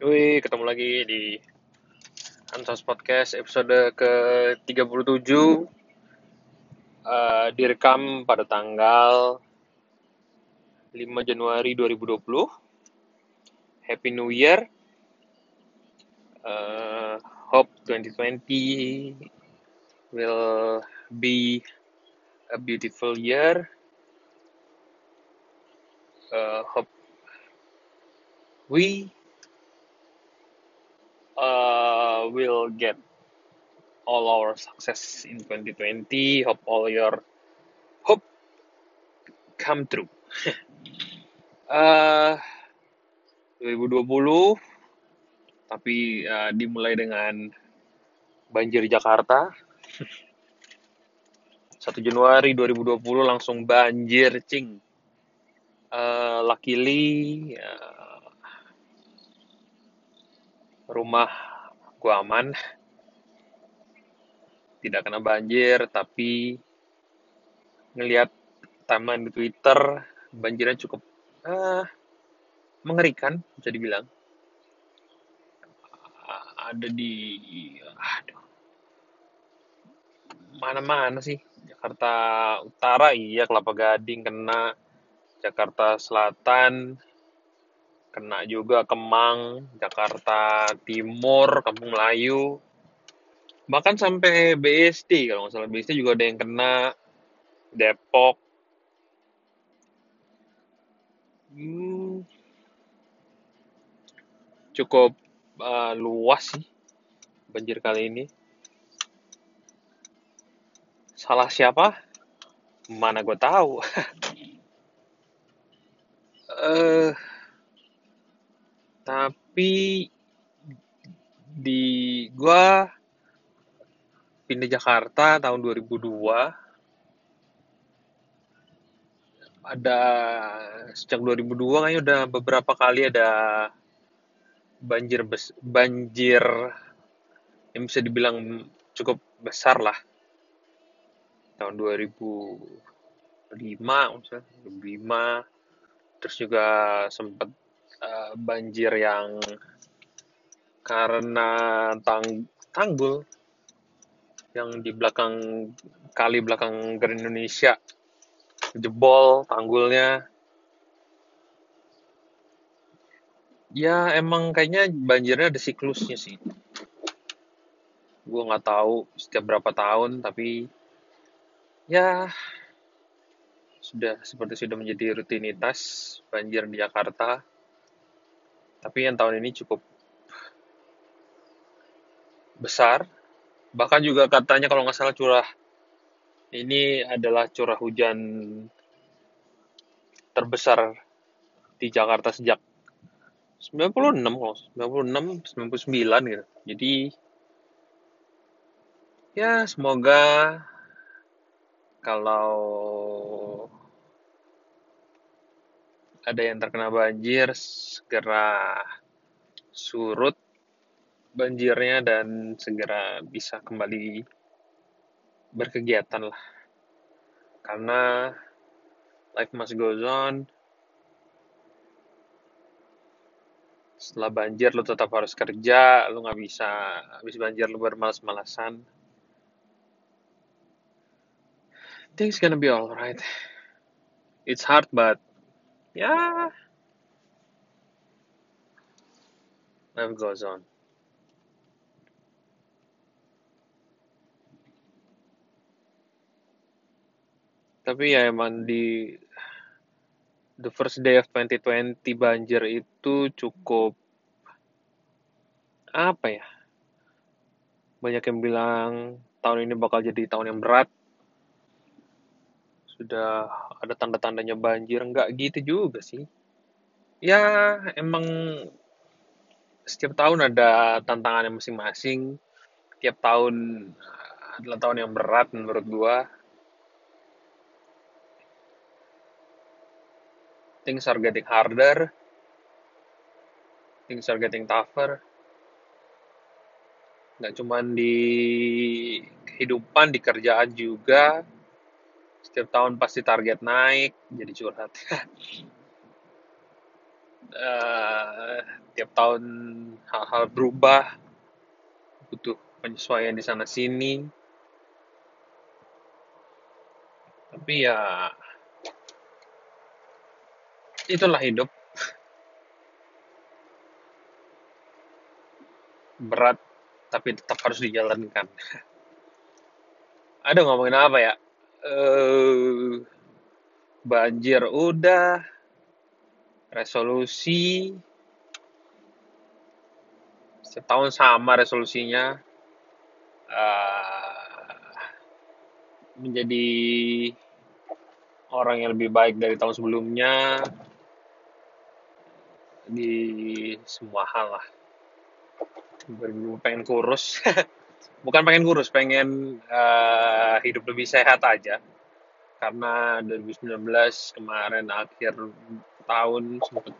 Wih, ketemu lagi di Ansos Podcast episode ke-37. Uh, direkam pada tanggal 5 Januari 2020 Happy New Year. Uh, Hope 2020 will be a beautiful year. Uh, Hope we uh, will get all our success in 2020. Hope all your hope come true. uh, 2020 tapi uh, dimulai dengan banjir Jakarta. 1 Januari 2020 langsung banjir, cing. Uh, luckily, uh, rumah gua aman. Tidak kena banjir tapi ngelihat timeline di Twitter banjirnya cukup uh, mengerikan bisa dibilang. Ada di aduh. Mana-mana sih? Jakarta Utara iya Kelapa Gading kena. Jakarta Selatan kena juga Kemang, Jakarta Timur, Kampung Melayu, bahkan sampai BSD kalau nggak salah BSD juga ada yang kena Depok. Hmm, cukup uh, luas sih banjir kali ini. Salah siapa? Mana gue tahu. uh, tapi di gua pindah Jakarta tahun 2002 ada sejak 2002 kayaknya udah beberapa kali ada banjir bes, banjir yang bisa dibilang cukup besar lah. Tahun 2005 misalnya 2005 terus juga sempat uh, banjir yang karena tang tanggul yang di belakang kali belakang Grand Indonesia. Jebol tanggulnya. Ya emang kayaknya banjirnya ada siklusnya sih. Gue nggak tahu setiap berapa tahun tapi ya sudah seperti sudah menjadi rutinitas banjir di Jakarta tapi yang tahun ini cukup besar. Bahkan juga katanya kalau nggak salah curah ini adalah curah hujan terbesar di Jakarta sejak 96 kalau 96 99 gitu. Jadi ya semoga kalau ada yang terkena banjir segera surut banjirnya dan segera bisa kembali berkegiatan lah. Karena life must go on. Setelah banjir lo tetap harus kerja, lo nggak bisa habis banjir lo bermalas-malasan. Things gonna be alright. It's hard but ya life goes on. Tapi ya emang di the first day of 2020 banjir itu cukup apa ya? Banyak yang bilang tahun ini bakal jadi tahun yang berat sudah ada tanda-tandanya banjir nggak gitu juga sih. Ya emang setiap tahun ada tantangannya masing-masing. Tiap tahun adalah tahun yang berat menurut gua. Things are getting harder. Things are getting tougher. Nggak cuman di kehidupan di kerjaan juga setiap tahun pasti target naik jadi curhat. Uh, tiap tahun hal-hal berubah butuh penyesuaian di sana sini tapi ya itulah hidup. Berat tapi tetap harus dijalankan. Ada ngomongin apa ya eh banjir udah resolusi. Setahun sama resolusinya. Eh, menjadi orang yang lebih baik dari tahun sebelumnya. Di semua hal lah. Pengen kurus bukan pengen kurus pengen uh, hidup lebih sehat aja. Karena 2019 kemarin akhir tahun sempat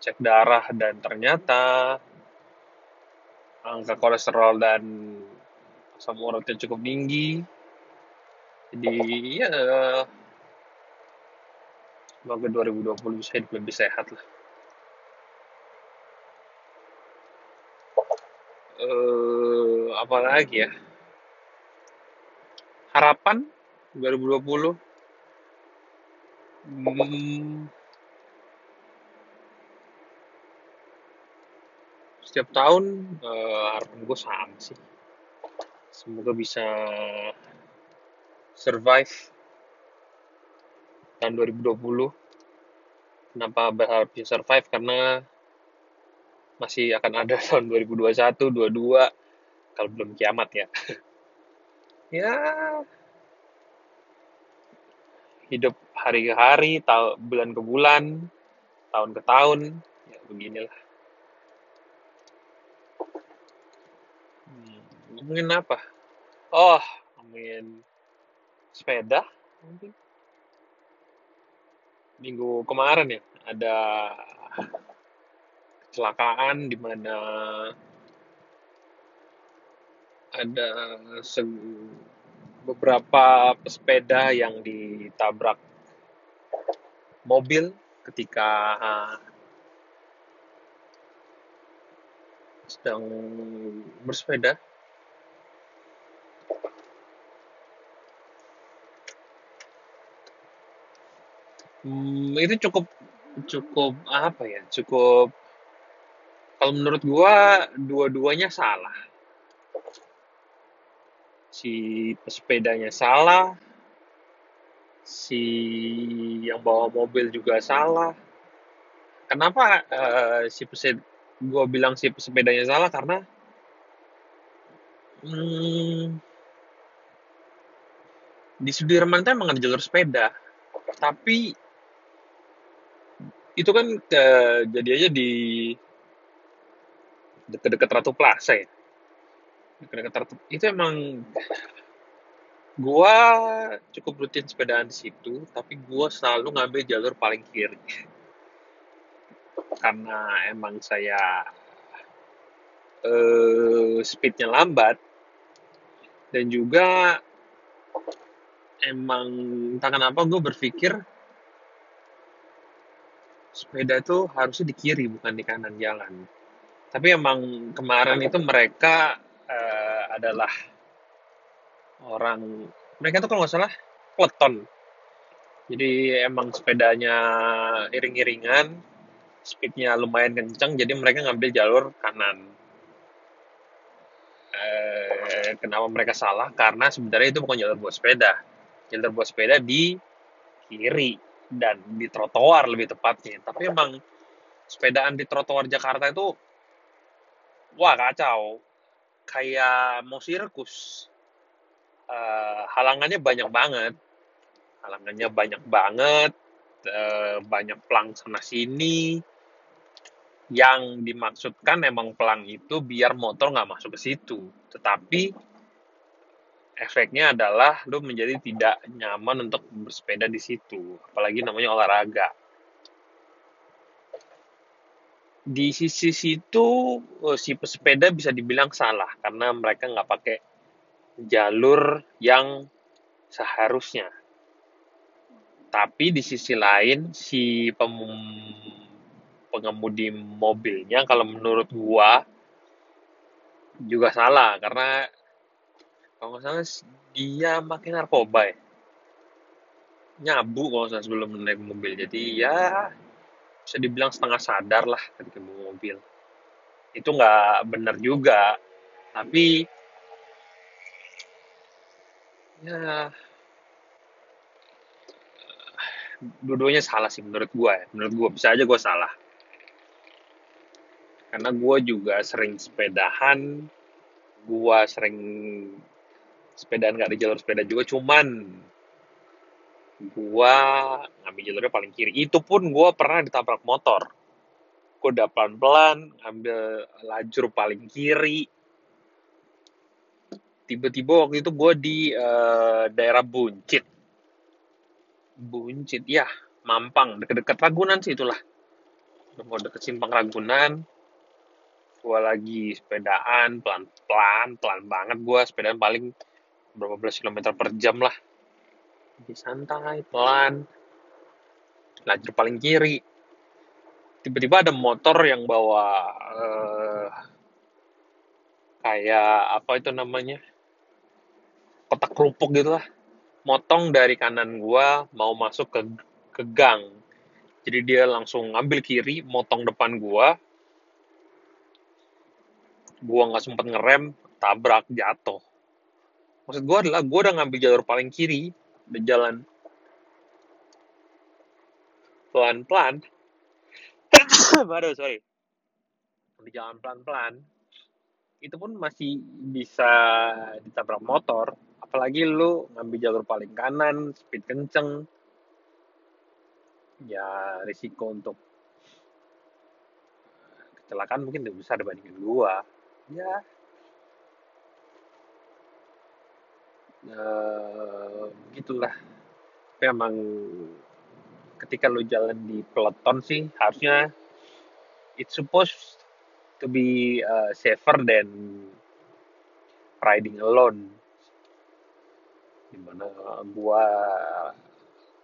cek darah dan ternyata angka kolesterol dan asam uratnya cukup tinggi. Jadi ya semoga 2020 bisa hidup lebih sehat lah. Uh, apa lagi ya? Harapan 2020 hmm, setiap tahun uh, harapan gue sama sih. Semoga bisa survive tahun 2020 kenapa berharap bisa survive karena masih akan ada tahun 2021, 22 kalau belum kiamat ya. ya hidup hari ke hari, tahun bulan ke bulan, tahun ke tahun, ya beginilah. Hmm, ngomongin apa? Oh, ngomongin sepeda mungkin. Minggu kemarin ya, ada kecelakaan di mana ada beberapa pesepeda yang ditabrak mobil ketika sedang bersepeda. Hmm, itu cukup cukup apa ya? Cukup kalau menurut gua dua-duanya salah. Si pesepedanya salah, si yang bawa mobil juga salah. Kenapa uh, si pesepeda gua bilang si pesepedanya salah? Karena hmm, di Sudirman itu emang ada jalur sepeda, tapi itu kan uh, jadi aja di deket-deket Ratu Plaza ya itu emang gua cukup rutin sepedaan di situ tapi gua selalu ngambil jalur paling kiri. Karena emang saya uh, speednya lambat dan juga emang entah kenapa gue berpikir sepeda itu harusnya di kiri bukan di kanan jalan. Tapi emang kemarin itu mereka adalah orang mereka tuh kalau nggak salah peleton jadi emang sepedanya iring-iringan speednya lumayan kencang jadi mereka ngambil jalur kanan. Eh, kenapa mereka salah? Karena sebenarnya itu bukan jalur buat sepeda. Jalur buat sepeda di kiri dan di trotoar lebih tepatnya. Tapi emang sepedaan di trotoar Jakarta itu wah kacau kayak mau sirkus uh, halangannya banyak banget. Halangannya banyak banget. Uh, banyak pelang sana sini. Yang dimaksudkan emang pelang itu biar motor nggak masuk ke situ. Tetapi efeknya adalah lo menjadi tidak nyaman untuk bersepeda di situ. Apalagi namanya olahraga di sisi situ oh, si pesepeda bisa dibilang salah karena mereka nggak pakai jalur yang seharusnya. Tapi di sisi lain si pem pengemudi mobilnya kalau menurut gua juga salah karena kalau nggak salah dia makin narkoba ya nyabu kalau salah sebelum naik mobil jadi ya bisa dibilang setengah sadar lah ketika bawa mobil itu nggak benar juga. Tapi ya dua-duanya salah sih menurut gua ya. Menurut gua bisa aja gua salah. Karena gua juga sering sepedahan gua sering sepedaan nggak di jalur sepeda juga cuman gua ngambil jalurnya paling kiri. Itu pun gua pernah ditabrak motor. Gua udah pelan-pelan ngambil lajur paling kiri. Tiba-tiba waktu itu gua di uh, daerah Buncit. Buncit ya Mampang. Deket-deket Ragunan sih itulah. Udah mau deket simpang Ragunan. Gua lagi sepedaan pelan-pelan pelan banget gua. Sepedaan paling berapa belas kilometer per jam lah jadi santai pelan. Lajur paling kiri. Tiba-tiba ada motor yang bawa uh, kayak apa itu namanya? Kotak kerupuk gitu lah motong dari kanan gua mau masuk ke ke gang. Jadi dia langsung ngambil kiri motong depan gua. Gua nggak sempat ngerem tabrak jatuh. Maksud gua adalah gua udah ngambil jalur paling kiri udah jalan pelan-pelan. Baru sorry. Di jalan pelan-pelan. Itu pun masih bisa ditabrak motor. Apalagi lu ngambil jalur paling kanan speed kenceng. Ya risiko untuk kecelakaan mungkin lebih besar dibandingin gua. Ya uh, gitulah. Tapi ketika lu jalan di peloton sih harusnya it's supposed to be uh, safer than riding alone. Di mana gua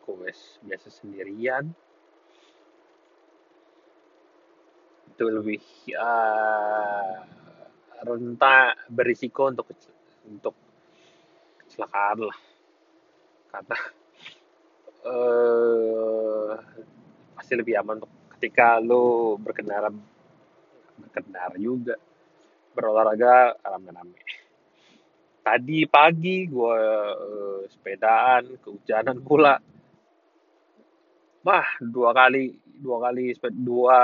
koes biasa sendirian. Itu lebih uh, rentan berisiko untuk untuk kecelakaan lah. Karena uh, pasti lebih aman ketika lo berkendara berkendara juga. Berolahraga rame-rame. Tadi pagi gue uh, sepedaan kehujanan pula. Bah dua kali dua kali dua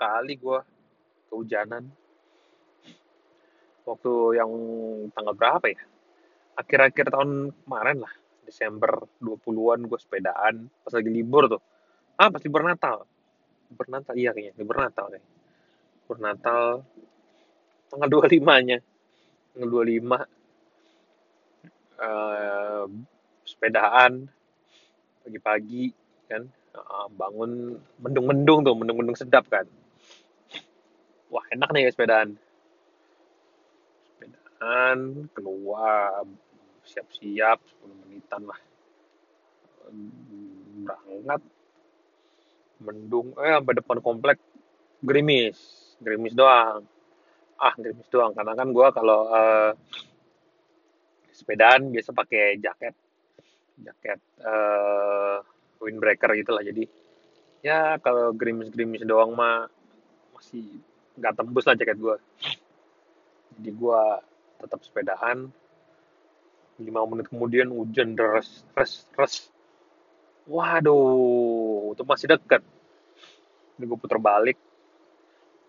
kali gue kehujanan. Waktu yang tanggal berapa ya akhir-akhir tahun kemarin lah. Desember 20-an gue sepedaan pas lagi libur tuh. Ah pasti libur Natal. Libur Natal iya kayaknya libur Natal kayak libur Natal tanggal 25 nya tanggal 25 uh, eh, sepedaan pagi-pagi kan. Uh, bangun mendung-mendung tuh mendung-mendung sedap kan. Wah enak nih ya sepedaan. Sepedaan keluar siap-siap 10 menitan lah. Berangkat mendung eh sampai depan komplek gerimis. Gerimis doang. Ah gerimis doang. Karena kan gue kalau uh, sepedaan biasa pakai jaket. Jaket uh, windbreaker gitulah jadi ya kalau gerimis-gerimis doang mah masih nggak tembus lah jaket gue jadi gue tetap sepedaan lima menit kemudian hujan deras deras deras. Waduh itu masih dekat. Ini gue putar balik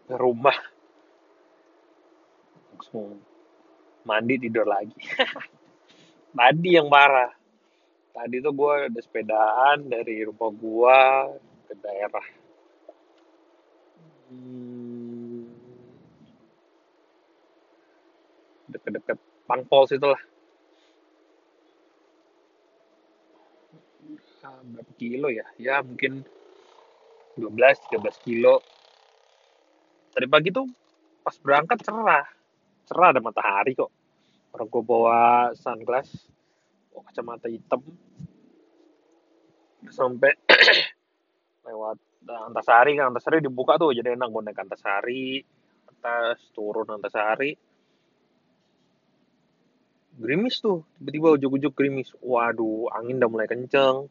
ke rumah. Langsung mandi tidur lagi. Tadi yang parah. Tadi tuh gue ada sepedaan dari rumah gue ke daerah. Hmm, deket-deket Pangpol situ lah berapa kilo ya? Ya mungkin 12-13 kilo. Tadi pagi tuh pas berangkat cerah. Cerah ada matahari kok. Orang gue bawa sunglass bawa kacamata hitam. Sampai lewat Nah, Antasari. Kan Antasari dibuka tuh jadi enak gue naik Antasari. Atas turun Antasari. Gerimis tuh tiba-tiba ujuk-ujuk gerimis. Waduh angin udah mulai kenceng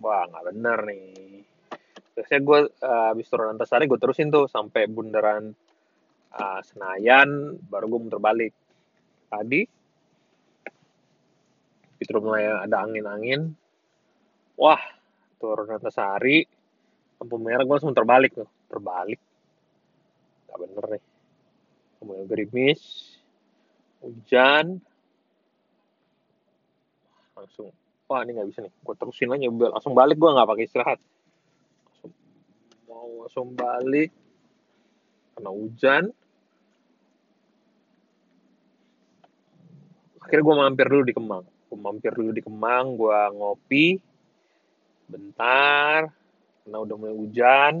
wah nggak bener nih. Biasanya gue uh, habis turun Antasari gue terusin tuh sampai bundaran uh, Senayan baru gue muter balik. Tadi itu mulai ada angin-angin. Wah turun Antasari lampu merah gue langsung terbalik tuh. Terbalik gak bener nih. Kemudian gerimis hujan. Langsung wah ini nggak bisa nih. Gue terusin aja langsung balik gue nggak pakai istirahat. Mau langsung balik. Karena hujan. Akhirnya gue mampir dulu di Kemang. Gue mampir dulu di Kemang gue ngopi. Bentar karena udah mulai hujan.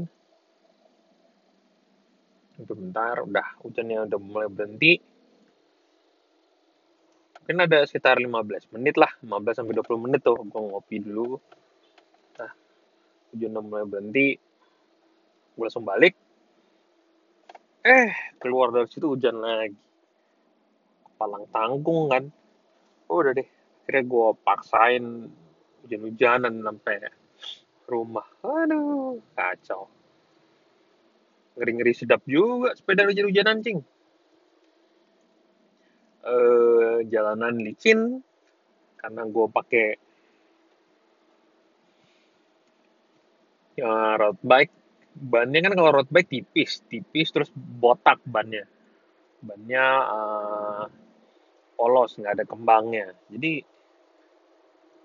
Itu bentar udah hujannya udah mulai berhenti mungkin ada sekitar 15 menit lah 15 sampai 20 menit tuh gue ngopi dulu. Nah udah mulai berhenti gue langsung balik. Eh keluar dari situ hujan lagi. Palang tanggung kan. Oh, udah deh akhirnya gue paksain hujan-hujanan sampai rumah. Aduh kacau. Ngeri-ngeri sedap juga sepeda hujan-hujanan cing uh, jalanan licin karena gue pakai ya, road bike. Bannya kan kalau road bike tipis tipis terus botak bannya. Bannya uh, polos nggak ada kembangnya. Jadi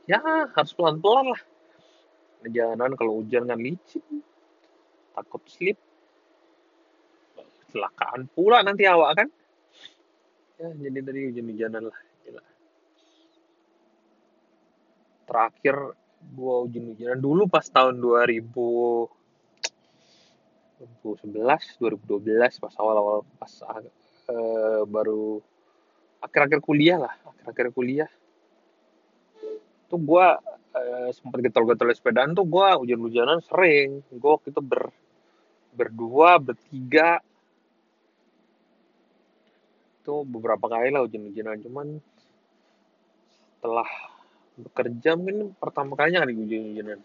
ya harus pelan pelan lah. Jalanan kalau hujan kan licin takut slip. Kecelakaan pula nanti awak kan ya jadi dari hujan-hujanan lah gila. Terakhir gua hujan-hujanan dulu pas tahun 2000 2011 2012 pas awal-awal pas uh, baru akhir-akhir kuliah lah akhir-akhir kuliah. Tuh gua uh, sempat getol-getol sepedaan tuh gua hujan-hujanan sering. Gua waktu itu ber berdua bertiga itu beberapa kali lah hujan-hujanan cuman setelah bekerja mungkin pertama kalinya kali hujan-hujanan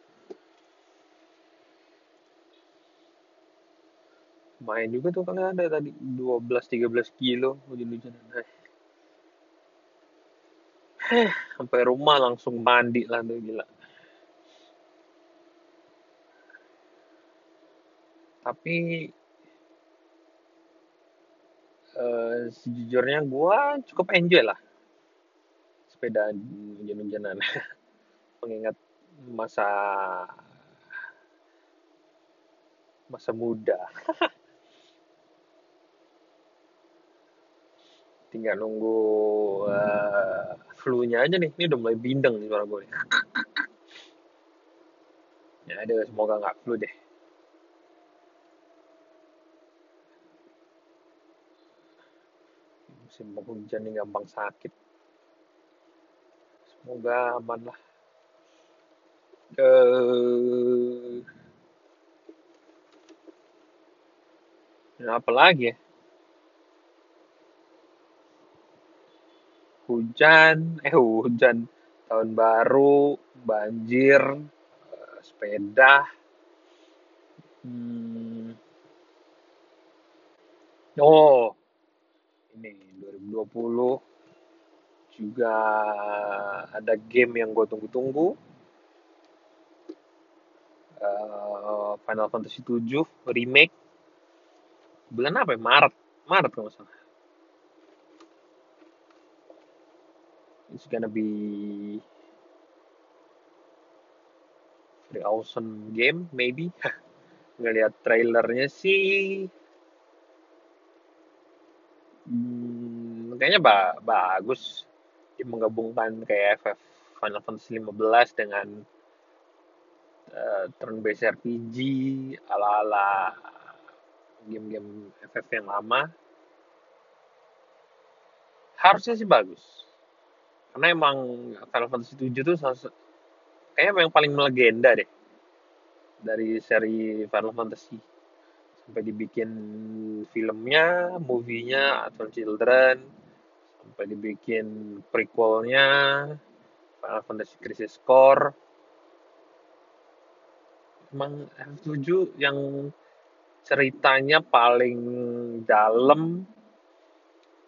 main juga tuh kan ada tadi 12-13 kilo hujan-hujanan Heh, sampai rumah langsung mandi lah tuh gila. Tapi uh, sejujurnya gue cukup enjoy lah sepeda hujan-hujanan. Mengingat masa masa muda. Tinggal nunggu uh, flu-nya aja nih. Ini udah mulai bindeng nih suara gue ya ada semoga nggak flu deh musim penghujan ini gampang sakit. Semoga aman lah. Uh, apa lagi ya? Hujan. Eh hujan. Tahun baru banjir uh, sepeda. Hmm. oh ini 2020 juga ada game yang gue tunggu-tunggu. Uh, Final Fantasy 7 remake. Bulan apa ya? Maret. Maret kalau salah. It's gonna be very awesome game maybe. Ngelihat trailernya sih kayaknya ba bagus menggabungkan kayak FF Final Fantasy 15 dengan uh, turn based RPG ala-ala game-game FF yang lama. Harusnya sih bagus. Karena emang Final Fantasy 7 tuh kayaknya yang paling melegenda deh dari seri Final Fantasy. Sampai dibikin filmnya, movie-nya Advent Children, sampai dibikin prequelnya Final Fantasy Crisis Core. Emang FF7 yang ceritanya paling dalam,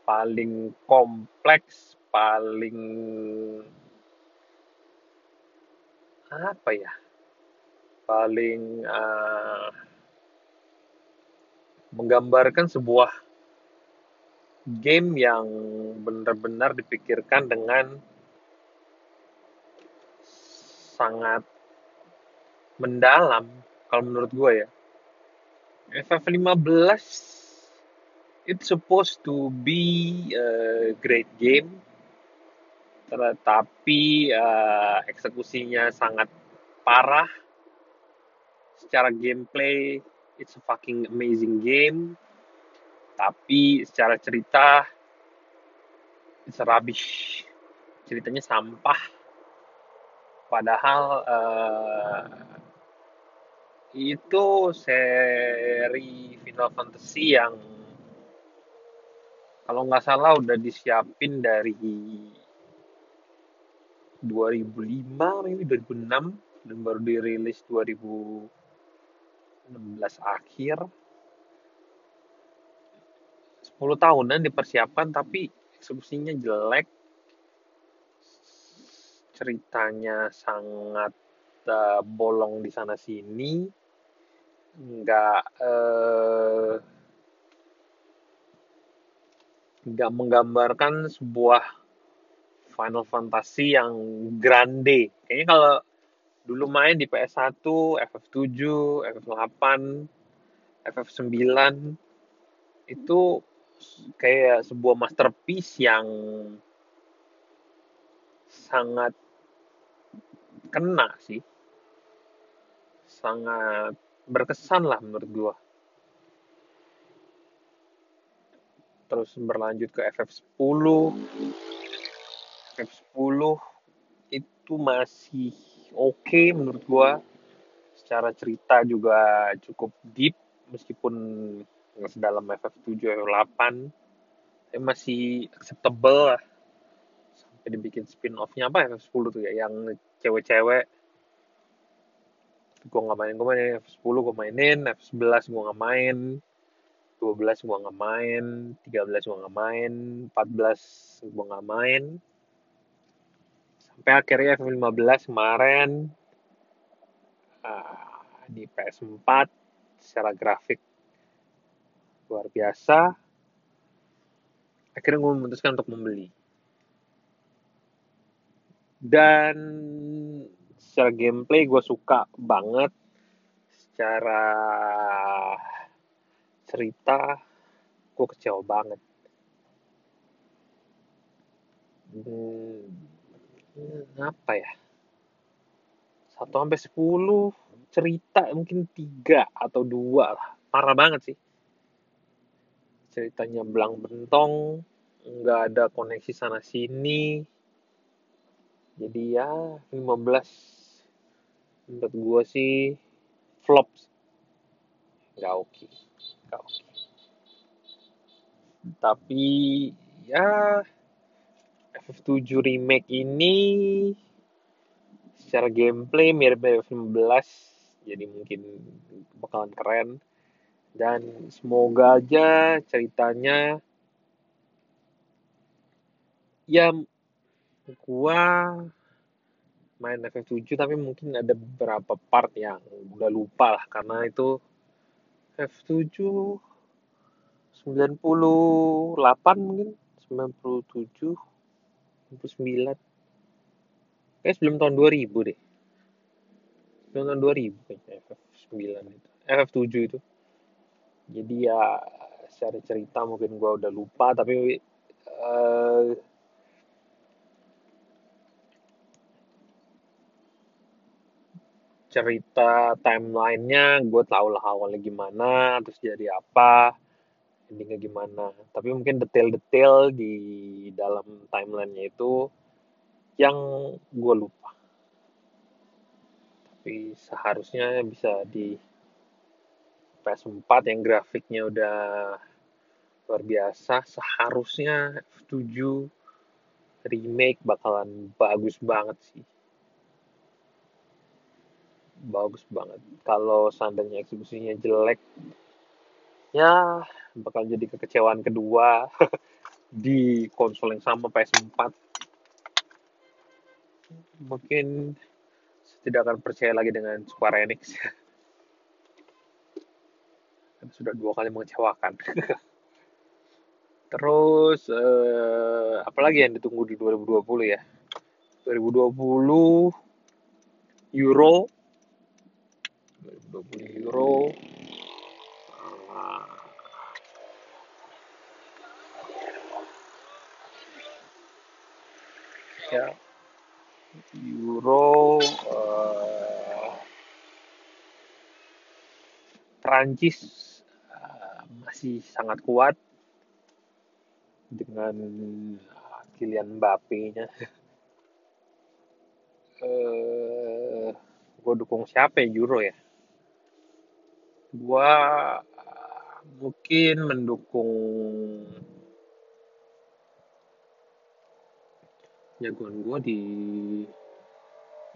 paling kompleks, paling apa ya? Paling uh, menggambarkan sebuah game yang benar-benar dipikirkan dengan sangat mendalam kalau menurut gue ya. FF15 it's supposed to be a great game tetapi uh, eksekusinya sangat parah secara gameplay it's a fucking amazing game tapi secara cerita rubbish ceritanya sampah. Padahal uh, itu seri Final Fantasy yang kalau nggak salah udah disiapin dari 2005 ini 2006 dan baru dirilis 2000 16 akhir 10 tahunan dipersiapkan tapi eksekusinya jelek. Ceritanya sangat uh, bolong di sana sini. Nggak uh, nggak menggambarkan sebuah Final Fantasy yang grande. Kayaknya kalau dulu main di PS1, FF7, FF8, FF9 itu kayak sebuah masterpiece yang sangat kena sih. Sangat berkesan lah menurut gua. Terus berlanjut ke FF10. FF10 itu masih oke okay menurut gua secara cerita juga cukup deep meskipun sedalam FF7 FF8 tapi masih acceptable lah. Sampai dibikin spin offnya apa FF10 tuh ya yang cewek-cewek. Gue nggak main gue main F10 gue mainin. F11 gue nggak main. 12 gue nggak main. 13 gue nggak main. 14 gue nggak main. Sampai akhirnya F15 kemarin uh, di PS4 secara grafik luar biasa. Akhirnya gue memutuskan untuk membeli. Dan secara gameplay gue suka banget. Secara cerita gue kecewa banget. Hmm, apa ya? Satu sampai sepuluh cerita mungkin tiga atau dua lah. Parah banget sih ceritanya belang bentong nggak ada koneksi sana sini jadi ya 15 menurut gue sih flops nggak oke okay. nggak oke okay. tapi ya FF7 remake ini secara gameplay mirip FF15 jadi mungkin bakalan keren dan semoga aja ceritanya ya gua main FF7 tapi mungkin ada beberapa part yang udah lupa lah karena itu FF7 98 mungkin 97 99 kayak sebelum tahun 2000 deh. Sebelum tahun 2000 kayaknya FF9 itu. FF7 itu jadi ya secara cerita mungkin gue udah lupa tapi uh, cerita timelinenya gue tau lah awalnya gimana terus jadi apa endingnya gimana. Tapi mungkin detail-detail di dalam timelinenya itu yang gue lupa. Tapi seharusnya bisa di PS4 yang grafiknya udah luar biasa seharusnya F7 remake bakalan bagus banget sih. Bagus banget. Kalau seandainya eksekusinya jelek ya bakal jadi kekecewaan kedua di konsol yang sama PS4 mungkin tidak akan percaya lagi dengan Square Enix sudah dua kali mengecewakan. Terus eh, apalagi yang ditunggu di 2020 ya? 2020 Euro. 2020 Euro. Ya. Euro uh, Prancis masih sangat kuat dengan Kylian Mbappe-nya. uh, gue dukung siapa ya Euro ya? Gue mungkin mendukung jagoan gue di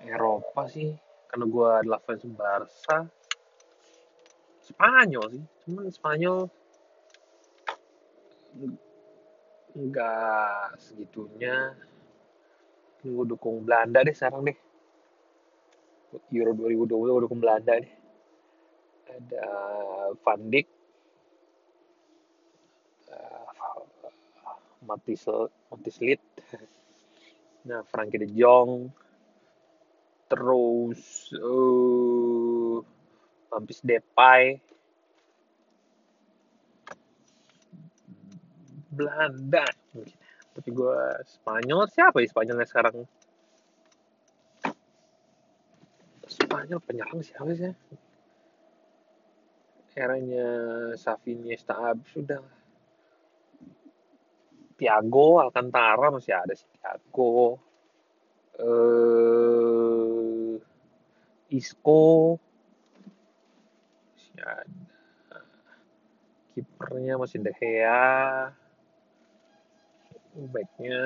Eropa sih karena gue adalah fans Barca Spanyol sih cuman Spanyol nggak segitunya. Gue dukung Belanda deh sekarang deh. Euro 2020 gue dukung Belanda deh. Ada Van Dijk. Matis Matislit nah Frankie De Jong. Terus uh, Mampis Depay Belanda. Tapi gue Spanyol siapa ya Spanyolnya sekarang? Spanyol penyerang siapa sih? Eranya Xavi Iniesta. Sudah. Thiago Alcantara masih ada sih Thiago. Eh Isco. Masih ada. Kipernya masih De Gea backnya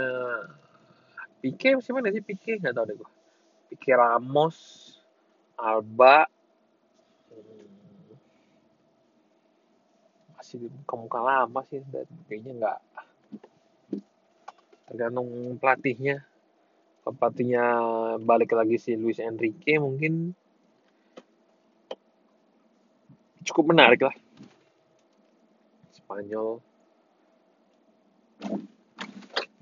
Pique masih mana sih? Pique nggak tahu deh gue Pique Ramos Alba. Hmm, masih muka-muka lama sih dan kayaknya nggak. Tergantung pelatihnya. Pelatihnya balik lagi si Luis Enrique mungkin cukup menarik lah. Spanyol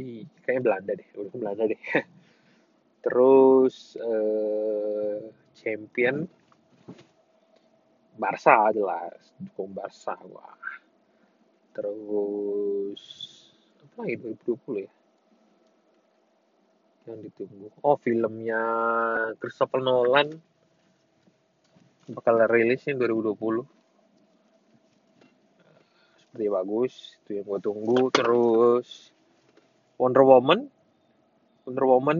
Ih, kayaknya Belanda deh. Udah Belanda deh. Terus eh, champion? Barca jelas dukung Barca wah. Terus apa lagi 2020 ya? Yang ditunggu. Oh filmnya Christopher Nolan bakal rilisnya 2020 seperti bagus itu yang gue tunggu. Terus Wonder Woman. Wonder Woman.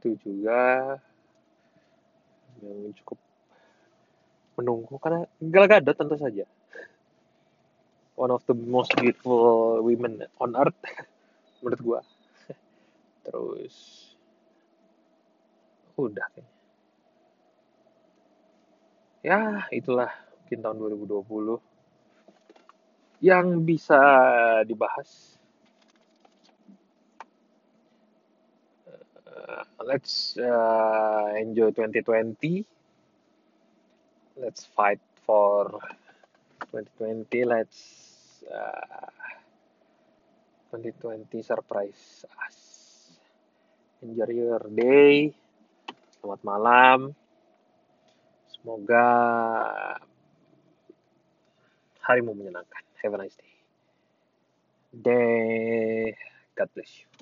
Itu juga yang cukup menunggu. Karena Gal Gadot tentu saja. One of the most beautiful women on earth menurut gua. Terus udah kayaknya. Ya itulah mungkin tahun 2020 yang bisa dibahas uh, let's uh, enjoy 2020 let's fight for 2020 let's uh, 2020 surprise us. Enjoy your day. Selamat malam. Semoga harimu menyenangkan. Have a nice day. Day God bless you